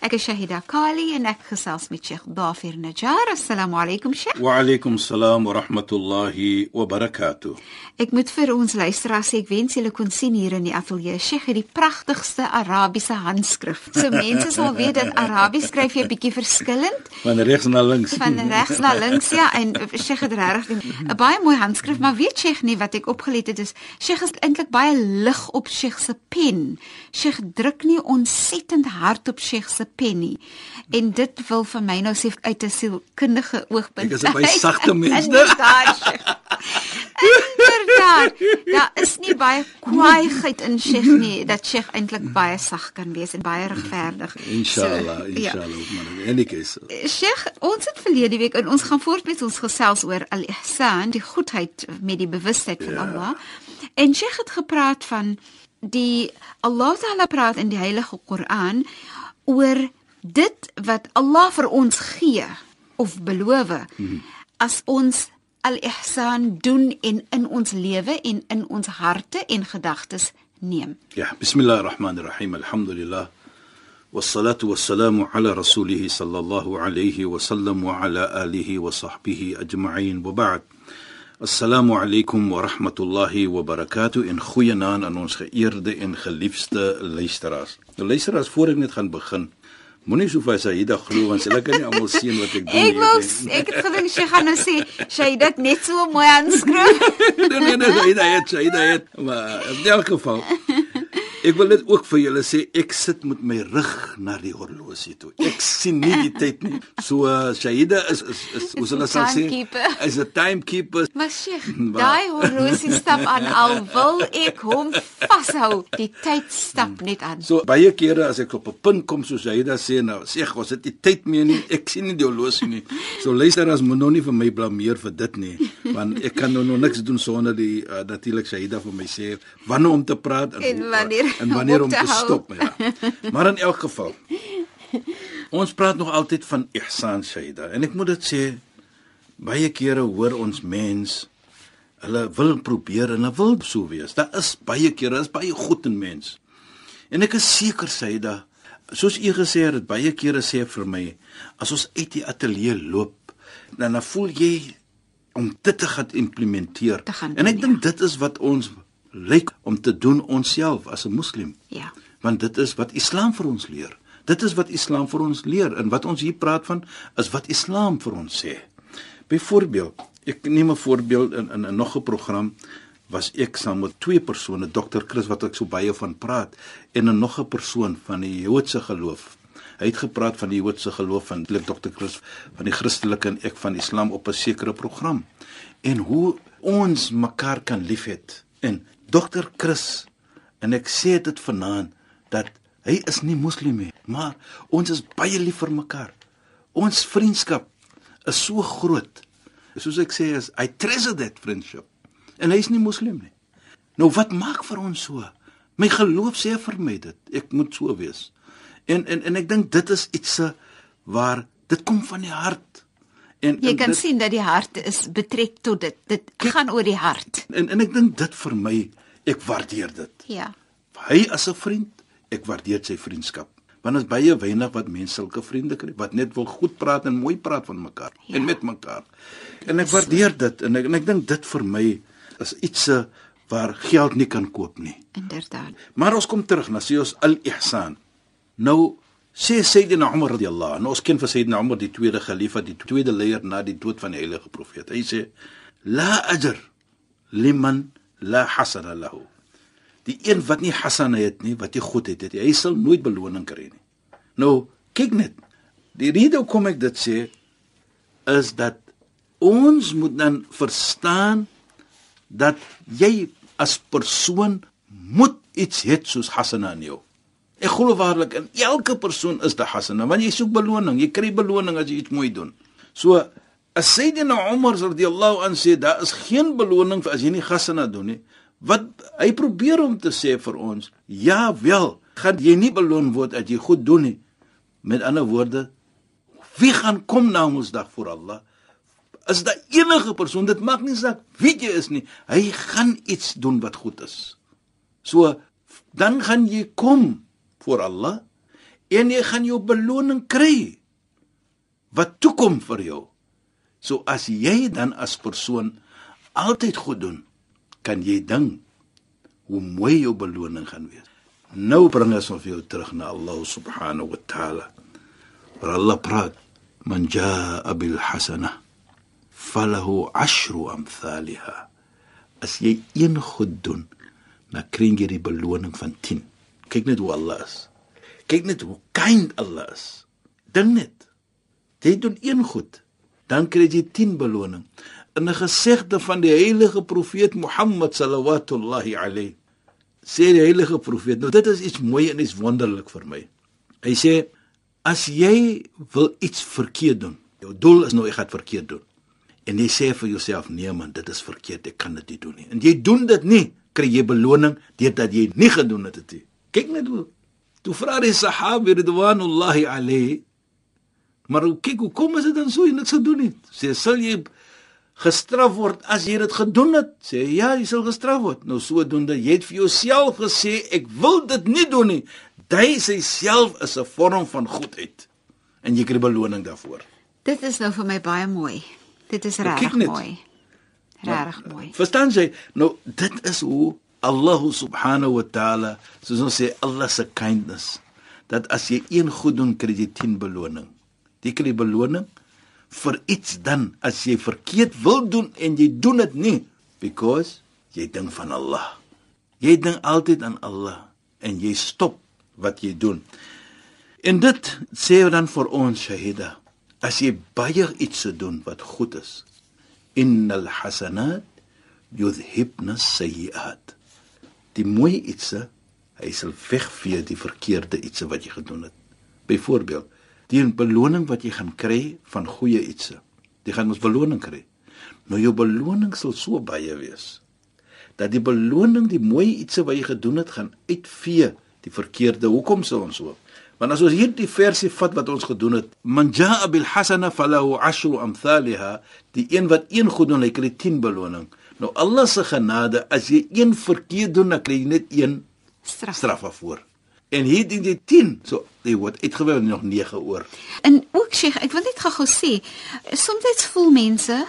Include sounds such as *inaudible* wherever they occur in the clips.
Ek is Shahida Kali en ek gesels met Sheikh Dafir Najjar. Assalamu alaykum Sheikh. Wa alaykum salaam wa rahmatullahi wa barakatuh. Ek moet vir ons luisteraars sê ek wens julle kon sien hier in die ateljee. Sheikh het die pragtigste Arabiese handskrif. So mense sal *laughs* weet dat Arabies skryf jy bietjie verskillend. Van regs na links. Van regs na links ja en Sheikh het regtig 'n baie mooi handskrif, maar weet Sheikh nie wat ek opgelet het is Sheikh is eintlik baie lig op Sheikh se pen. Sheikh druk nie ontsettend hard op Sheikh se pen nie. En dit wil vir my nou sê uit 'n sielkundige oogpunt. Ek is 'n baie sagte mens, *laughs* né? Inderdaad. Daar is nie baie kwaaiheid in Sheikh nie, dat Sheikh eintlik baie sag kan wees en baie regverdig. Inshallah, so, inshallah, ja. man. In any case. Sheikh, ons het verlede week en ons gaan voort met ons gesels oor al-ihsan, die goedheid met die bewustheid van ja. Allah. En Sheikh het gepraat van die Allah Taala praat in die Heilige Koran oor dit wat Allah vir ons gee of beloof hmm. as ons al-ihsan doen in in ons lewe en in ons harte en gedagtes neem. Ja, bismillahirrahmanirrahim. Alhamdulillah. والصلاه والسلام على رسوله صلى الله عليه وسلم وعلى اله وصحبه اجمعين وبعد Assalamu alaykum wa rahmatullahi wa barakatuh en goeienaand aan ons geëerde en geliefde luisteraars. Nou luisteraars, voor ek net gaan begin, moenie so vir Saida glo want hulle kan nie almal sien wat ek doen nie. Ek wou ek het gedink sy gaan nou sê Saida het net so mooi aanskryf. *laughs* nee nee nee, Saida het Saida het, maar in elk geval Ek wil net ook vir julle sê ek sit met my rug na die horlosie toe. Ek sien nie die tyd nie. So uh, Shahida is is is hoe hulle sal sê is 'n timekeeper. Maar Sheikh, *laughs* daai horlosie stap aan al wil ek hom vashou. Die tyd stap net aan. So baie kere as ek op 'n punt kom so Shahida sê nou, sê ek ons het die tyd meer nie. Ek sien nie die horlosie nie. So luister as moet nou nie vir my blameer vir dit nie, want ek kan nou nog niks doen sonder die uh, natuurlik Shahida vir my sê wanneer om te praat en, en wanneer en wanneer *laughs* om te, te stop ja. Maar in elk geval. Ons praat nog altyd van ihsan shaida en ek moet dit sê baie kere hoor ons mens hulle wil probeer en hulle wil so wees. Daar is baie kere is baie goed in mens. En ek is seker shaida soos u gesê het baie kere sê vir my as ons uit die ateljee loop dan dan voel jy om dit te gaan implementeer. Te gaan en ek doen, dink ja. dit is wat ons lyk om te doen onsself as 'n moslim. Ja. Want dit is wat Islam vir ons leer. Dit is wat Islam vir ons leer en wat ons hier praat van is wat Islam vir ons sê. Byvoorbeeld, ek neem 'n voorbeeld in in 'n nog 'n program was ek saam met twee persone, Dr. Chris wat ek so baie van praat en 'n nog 'n persoon van die Joodse geloof. Hy het gepraat van die Joodse geloof ek Dr. Chris van die Christelike en ek van Islam op 'n sekere program. En hoe ons mekaar kan liefhet. En Dr. Chris en ek sê dit vanaand dat hy is nie moslim nie, maar ons is baie lief vir mekaar. Ons vriendskap is so groot. Soos ek sê is I treasure that friendship. En hy is nie moslim nie. Nou wat maak vir ons so? My geloof sê vir my dit. Ek moet so wees. En en en ek dink dit is iets waar dit kom van die hart. En jy kan dit, sien dat die hart is betrek tot dit. Dit kyk, gaan oor die hart. En en ek dink dit vir my ek waardeer dit. Ja. Hy as 'n vriend, ek waardeer sy vriendskap. Want ons baie weinig wat mense sulke vriende kry wat net wil goed praat en mooi praat van mekaar ja. en met mekaar. En ek waardeer dit en ek en ek dink dit vir my is iets waar geld nie kan koop nie. Inderdaad. Maar ons kom terug na Sios al-Ihsan. Nou sê Sayyidina Umar radhiyallahu anhu, ons ken vir Sayyidina Umar die tweede khalifa, die tweede leier na die dood van die heilige profeet. Hy sê: "La ajr liman la hasana lahu." Die een wat nie hasana het nie, wat nie goed het het, hy sal nooit beloning kry nie. Nou, kyk net. Die rede hoekom ek dit sê is dat ons moet dan verstaan dat jy as persoon moet iets het soos hasana in jou. Ek glo waarlik in elke persoon is daar hasana, want jy soek beloning, jy kry beloning as jy iets mooi doen. So as Sayyidina Umar radhiyallahu an sê daar is geen beloning as jy nie hasana doen nie, wat hy probeer om te sê vir ons, ja wel, gaan jy nie beloon word as jy goed doen nie. Met ander woorde, wie gaan kom na ons dag voor Allah? Is daar enige persoon, dit maak nie saak wie jy is nie, hy gaan iets doen wat goed is. So dan gaan jy kom voor Allah en jy gaan jou beloning kry wat toekom vir jou. So as jy dan as persoon altyd goed doen, kan jy dink hoe mooi jou beloning gaan wees. Nou bring ons of jou terug na Allah subhanahu wa ta'ala. Waar Allah praat, man jaa bil hasanah falahu ashru amthaliha. As jy een goed doen, dan kry jy die beloning van 10. Kyk net hoe Allah is. Kyk net hoe kind Allah is. Dink net. Jy doen een goed, dan kry jy 10 beloning. In 'n gesegde van die heilige profeet Mohammed sallallahu alayhi sê die heilige profeet, nou dit is iets mooi en iets wonderlik vir my. Hy sê as jy wil iets verkeerd doen, jou doel is nou jy gaan verkeerd doen. En jy sê vir jouself, nee man, dit is verkeerd, ek kan dit nie doen nie. En jy doen dit nie, kry jy beloning deurdat jy nie gedoen het dit nie. Kyk net hoe toe vra die sahabi ridwanullahi alayhi maar kyk hoe kom dit dan so en niks gedoen het. Sê sal jy gestraf word as jy dit gedoen het? Sê ja, jy sal gestraf word. Nou sodoende jy het vir jouself gesê ek wil dit nie doen nie. Jy sê self is 'n vorm van goedheid en jy kry beloning daarvoor. Dit is nou vir my baie mooi. Dit is nou, regtig mooi. Regtig mooi. Verstaan jy? Nou dit is hoe Allah subhanahu wa ta'ala soos ons sê Allah se kindness dat as jy een goed doen kry jy 10 beloning. Jy kry beloning vir iets dan as jy verkeerd wil doen en jy doen dit nie because jy dink van Allah. Jy dink altyd aan Allah en jy stop wat jy doen. En dit sê dan vir ons shahida as jy baie iets se doen wat goed is innal hasanat yudhibna sayiat die mooi ietsie hy sal wegvee die verkeerde ietsie wat jy gedoen het. Byvoorbeeld die beloning wat jy gaan kry van goeie ietsie jy gaan ons beloning kry. Nou jou beloning sal so baie wees dat die beloning die mooi ietsie wat jy gedoen het gaan uitvee die verkeerde. Hoekom sou ons so Want as ons hierdie versie vat wat ons gedoen het, man jaa bil hasana falahu ashru amthaliha, die een wat een goed doen, hy kry 10 beloning. Nou Allah se genade, as jy een verkeerd doen, dan kry jy net een straf, straf voor. En hier dien jy 10, so jy word uitgewou nog 9 oor. En ook sê, ek wil net gou sê, soms voel mense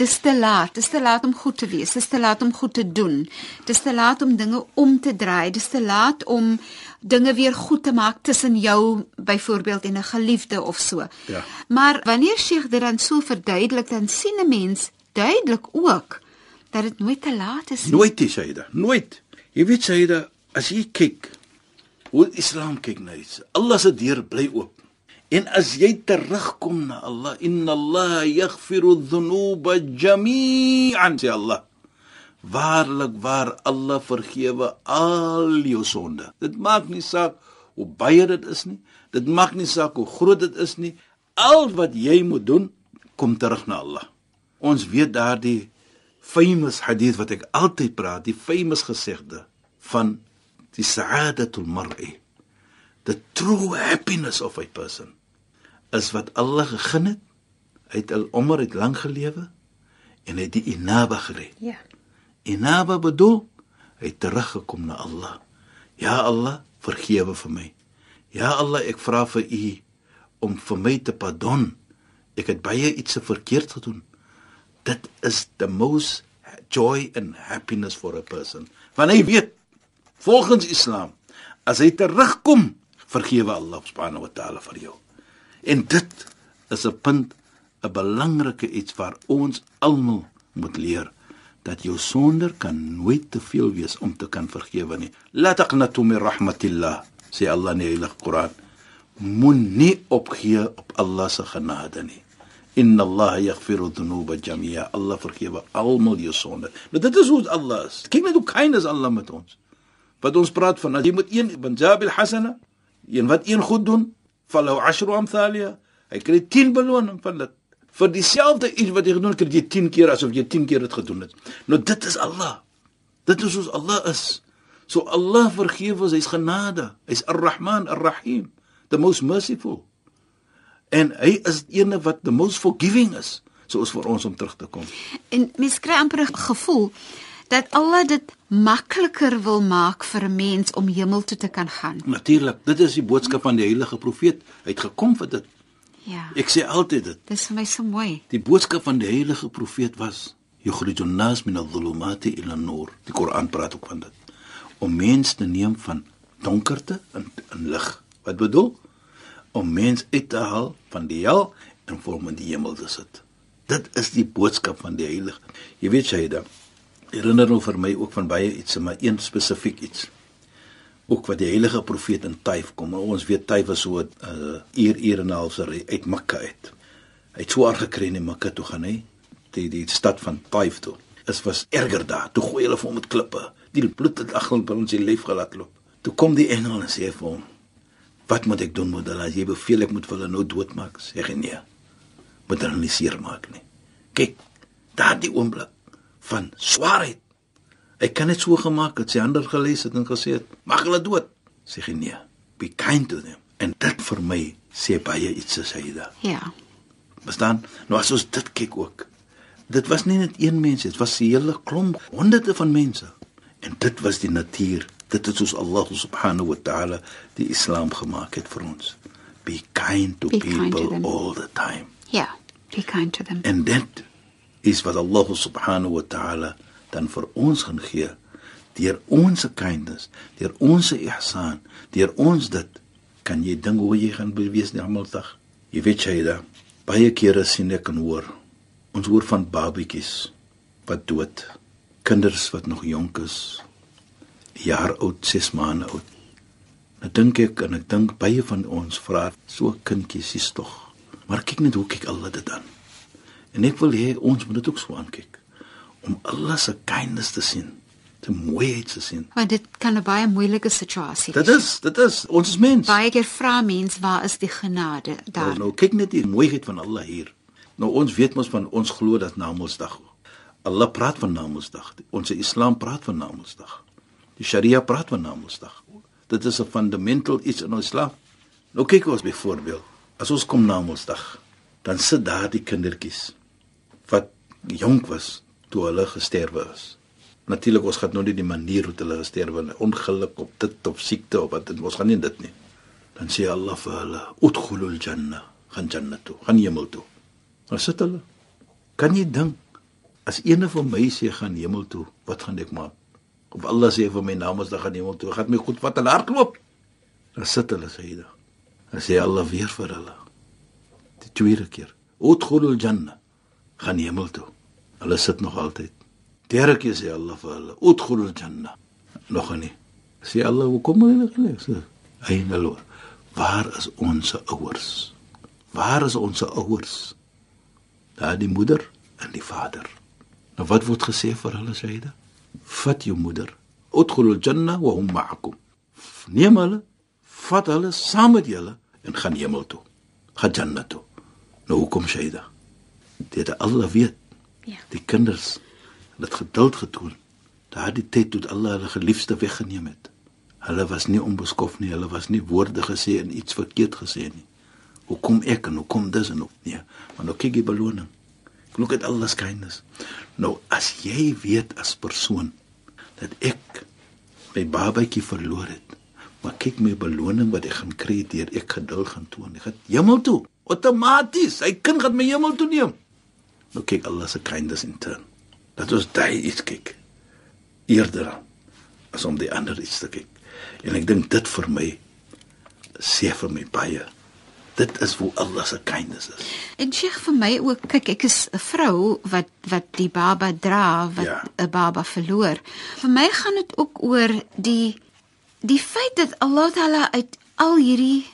dis te laat, dis te laat om goed te wees, dis te laat om goed te doen. Dis te laat om dinge om te draai, dis te laat om dinge weer goed te maak tussen jou byvoorbeeld en 'n geliefde of so. Ja. Maar wanneer Sheikh dit dan so verduidelik, dan sien 'n mens duidelik ook dat dit nooit te laat is nie. Nooit daar, nooit. Jy weet daar as jy kyk hoe Islam kyk na iets. Allah se deur bly oop. En as jy terugkom na Allah, inna Allah yaghfiru dhunuba jami'an, sê Allah. Waarlik waar Allah vergewe al jou sonde. Dit maak nie saak hoe baie dit is nie. Dit maak nie saak hoe groot dit is nie. Al wat jy moet doen, kom terug na Allah. Ons weet daardie famous hadith wat ek altyd praat, die famous gesegde van die sa'adatul mar'i. The true happiness of a person is wat Allah gegee het. Hy het al ommer het lank gelewe en hy het die inaba gered. Ja. Inaba bedoel hy het teruggekom na Allah. Ja Allah, vergewe vir my. Ja Allah, ek vra vir U om vir my te pardon. Ek het baie iets verkeerd gedoen. Dit is the most joy and happiness for a person. Want hy weet volgens Islam, as hy terugkom, vergewe Allah subhanahu wa ta'ala vir jou. En dit is 'n punt, 'n belangrike iets waar ons almal moet leer dat jou sonder kan nooit te veel wees om te kan vergewe nie. La taqnatu min rahmatillah, sê Allah in die Heilige Koran. Moenie opgee op Allah se genade nie. Inna Allah yaghfiru dhunuba jami'a. Allah vergewe almal jou sonde. Nou dit is hoe Allah is. Kyk net hoe kind is Allah met ons. Wat ons praat van as jy moet een banjabil hasana, een wat een goed doen, falau ashru amthalia. Hy kry 10 beloning van dit. Vir dieselfde iets wat jy gedoen het, kry jy 10 keer asof jy 10 keer dit gedoen het. Nou dit is Allah. Dit is hoe Allah is. So Allah vergewe ons, hy's genade. Hy's Ar-Rahman, Ar-Rahim, the most merciful. En hy is eene wat the most forgiving is, soos vir ons om terug te kom. En mens kry amper 'n gevoel dat Allah dit makliker wil maak vir 'n mens om hemel toe te kan gaan. Natuurlik, dit is die boodskap van die heilige profeet. Hy het gekom vir dit. Ja. Ek sê altyd dit. Dis vir my so mooi. Die boodskap van die heilige profeet was: "Yukhrijun nas min adh-dhulumati ila an-nur." Die Koran praat ook van dit. Om mense te neem van donkerte in in lig. Wat bedoel? Om mense uit te haal van die hel en vir hom in die hemel te sit. Dit is die boodskap van die heilige. Jy weet jy dan herinner nou vir my ook van baie iets, maar een spesifiek iets. Ook wat die heilige profeet in Taif kom. Nou, ons weet Taif was so 'n uh, uur uur en 'n half se uit Mekka uit. Hy het swaar gekry in Mekka toe gaan hy, die die stad van Taif toe. Dit was erger daar. Toe gooi hulle vir hom met klippe. Die bloed het agter by ons lyf gelaat loop. Toe kom die engel en sê vir hom: "Wat moet ek doen met hulle? As jy beveel ek moet hulle nou doodmaak?" Sê hy: "Nee. Moet hulle nie seer maak nie." Kyk, daardie oomblik van swaarheid. Hy kan dit so gemaak het, sy ander gelees het en gesê het, "Mag hulle dood." Sê hy: "Nee. Be kind to them." En dit vir my sê baie iets as hy da. Ja. Verstaan? Nou as ons dit kyk ook. Dit was nie net een mens, dit was 'n hele klomp, honderde van mense. En dit was die natuur. Dit is soos Allah subhanahu wa ta'ala die Islam gemaak het vir ons. Be kind to Be kind people to them. all the time. Ja. Be kind to them. En dit is wat Allah subhanahu wa ta'ala dan vir ons gaan gee deur ons kindness, deur ons ihsan, deur ons dit kan jy dink hoe jy gaan bewees nie almal dag. Jy weet jy da baie kere sien ek en hoor ons hoor van babatjies wat dood, kinders wat nog jonk is, jaar oud, 6 maande oud. Nou dink ek en ek dink baie van ons vra so 'n kindjie sies tog. Maar kyk net hoe kyk Allah dit aan. En ek wil hê ons moet dit ook so aankyk om Allah se kindness te sien, te mooiheid te sien. Want dit kan 'n baie moeilike situasie Dit wees. is, dit is ons is mens. Baie keer vra mens, waar is die genade daar? Nou, nou kyk net die mooiheid van Allah hier. Nou ons weet mos van ons glo dat Namedsdag. Allah praat van Namedsdag. Ons Islam praat van Namedsdag. Die Sharia praat van Namedsdag. Dit is 'n fundamental iets in ons Islam. Nou kyk ons byvoorbeeld, as ons kom Namedsdag, dan sit daar die kindertjies wat jonk was toe hulle gesterwe is. Natuurlik ons gaan nou nie die manier hoe hulle gesterwe het, ongeluk op dit of siekte of wat ons gaan nie dit nie. Dan sê Allah vir hulle, "Udkhulul janna." Gaan Jannah toe, gaan hemel toe. Waar sit hulle? Kan jy dink as eene van my sê gaan hemel toe, wat gaan ek maak? Of Allah sê vir my naam is dan gaan hemel toe, gaan my goed wat hulle hardloop. Dan sit hulle hy. Dan sê Allah weer vir hulle. Die tweede keer, "Udkhulul janna." Gaan hemel toe. Hulle sit nog altyd. Derde keer sê Allah vir hulle, "Udkhulul janna." Nog nie. Sê Allah, "Hoekom hulle nie sê?" Hy hulle, "Waar is ons ouers?" Waar is ons ouers? Daar die moeder en die vader. Nou wat word gesê vir hulle syde? Vat jou moeder. Udkhulul janna wa hum ma'akum. Neem hulle, vat hulle saam met julle en gaan hemel toe. Gaan Jannah toe. Nou hoekom syde? Dit Allah weet. Ja. Die kinders het geduld getoon. Daardie tyd toe Allah hulle geliefde weggeneem het. Hulle was nie onbeskof nie, hulle was nie woorde gesê en iets verkeerd gesê nie. Hoekom ek en hoekom dis en ook nee, maar nou kyk jy beloning. Look at Allah's kindness. Nou as jy weet as persoon dat ek my babatjie verloor het, maar kyk my beloning wat ek gaan kry deur ek geduld gaan toon. Ek gaan hemel toe. Outomaties, hy kind gaan my hemel toe neem. Nou kyk Allah se kindness in turn. Dat ons daai iets kyk. Eerder as om die ander iets te kyk. En ek dink dit vir my sê vir my baie Dit is hoe Allah se kindness is. En Sheikh vir my ook, kyk ek is 'n vrou wat wat die baba dra, wat 'n Ja. baba verloor. Vir my gaan dit ook oor die die feit dat Allah Taala uit al hierdie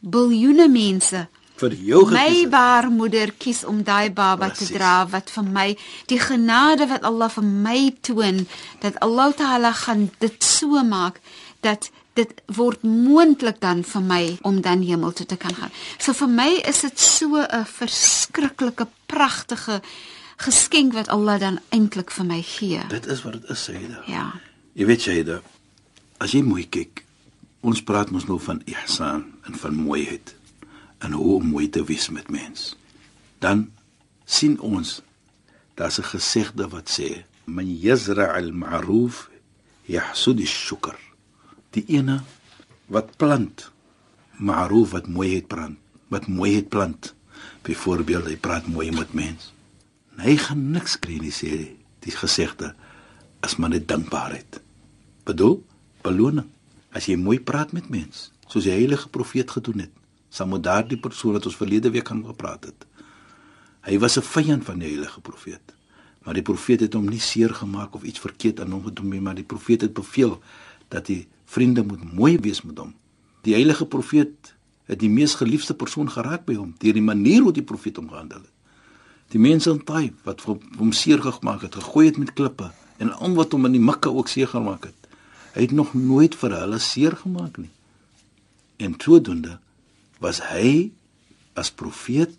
biljoene mense Vir jou gekies. my baarmoeder kies om daai baba Precies. te dra wat vir my die genade wat Allah vir my toon dat Allah Taala gaan dit so maak dat dit word moontlik dan vir my om dan hemel toe te kan gaan. So vir my is dit so 'n verskriklike pragtige geskenk wat Allah dan eintlik vir my gee. Dit is wat dit is, Sayyida. Ja. Jy weet Sayyida, as jy mooi kyk, ons praat mos nou van ihsan en van mooiheid en hoe om mooi te wees met mens. Dan sien ons daar's 'n gesegde wat sê, "Man yazra' al-ma'ruf yahsud ash-shukr." Die ene wat plant ma'ruf wat mooiheid plant, wat mooiheid plant. Byvoorbeeld, hy praat mooi met mens. En Hy gaan niks kry nie sê die gesegde as maar net dankbaarheid. Bedoel beloning. As jy mooi praat met mens, soos die heilige profeet gedoen het, sal moet daardie persoon wat ons verlede week aan gepraat het. Hy was 'n vyand van die heilige profeet. Maar die profeet het hom nie seer gemaak of iets verkeerd aan hom gedoen nie, maar die profeet het beveel dat die vriende moet mooi wees met hom. Die heilige profeet het die mees geliefde persoon geraak by hom deur die manier hoe die profeet hom gehandel het. Die mense in Taif wat hom seer gemaak het, gegooi het met klippe en al wat hom in die Mekka ook seer gemaak het. Hy het nog nooit vir hulle seer gemaak nie. En sodoende was hy as profeet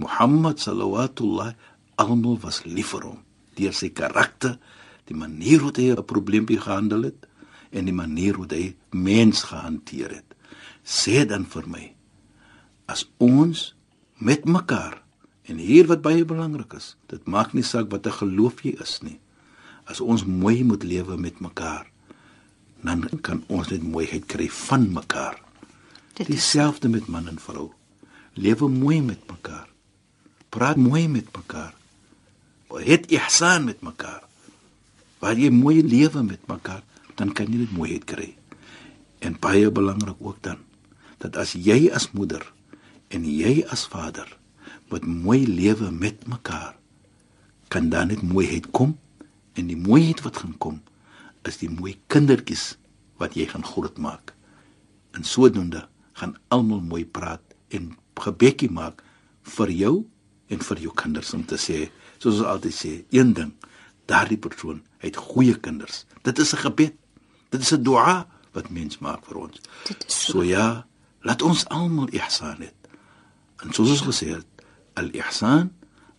Mohammed sallallahu almal was lief vir hom deur sy karakter, die manier hoe hy 'n probleempie gehandel het en die manier hoe hy mens gehanteer het. Sê dan vir my as ons met mekaar en hier wat baie belangrik is, dit maak nie saak wat 'n geloof jy is nie. As ons mooi moet lewe met mekaar, dan kan ons net mooiheid kry van mekaar. Dieselfde met man en vrou. Lewe mooi met mekaar. Praat mooi met mekaar. Het ihsan met mekaar. Waar jy mooi lewe met mekaar, dan kan jy dit mooiheid kry. En baie belangrik ook dan dat as jy as moeder en jy as vader met mooi lewe met mekaar, kan dan net mooiheid kom en die mooiheid wat gaan kom is die mooi kindertjies wat jy gaan grootmaak. En sodoende gaan almal mooi praat en gebedjie maak vir jou en vir jou kinders om te sê, soos ons altyd sê, een ding, daardie persoon het goeie kinders. Dit is 'n gebed. Dit is 'n dua wat mens maak vir ons. Dit is so. So ja, laat ons almal ihsan hê. En soos ons gesê het, al-ihsan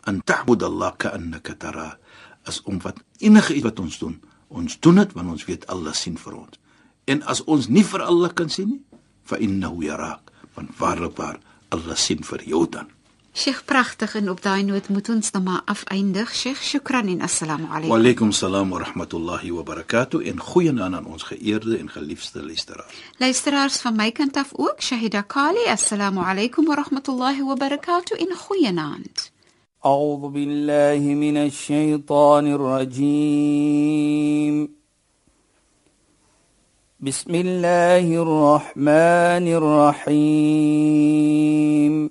an ta'bud Allah ka'annaka tara. As om wat enige iets wat ons doen, ons doen dit want ons weet Allah sien vir ons. En as ons nie vir Allah kan sien nie, fa innahu yarak. Want waarlik waar Allah sien vir jou dan. Sheikh pragtig en op daai noot moet ons dan maar afeindig. Sheikh, shukran en assalamu Wa alaykum. alaykum salaam wa rahmatullahi wa barakatuh en goeienaand aan ons geëerde en geliefde luisteraars. Luisteraars van my kant af ook, Shahida Kali, assalamu alaykum wa rahmatullahi wa barakatuh en goeienaand. أعوذ بالله من الشيطان الرجيم بسم الله الرحمن الرحيم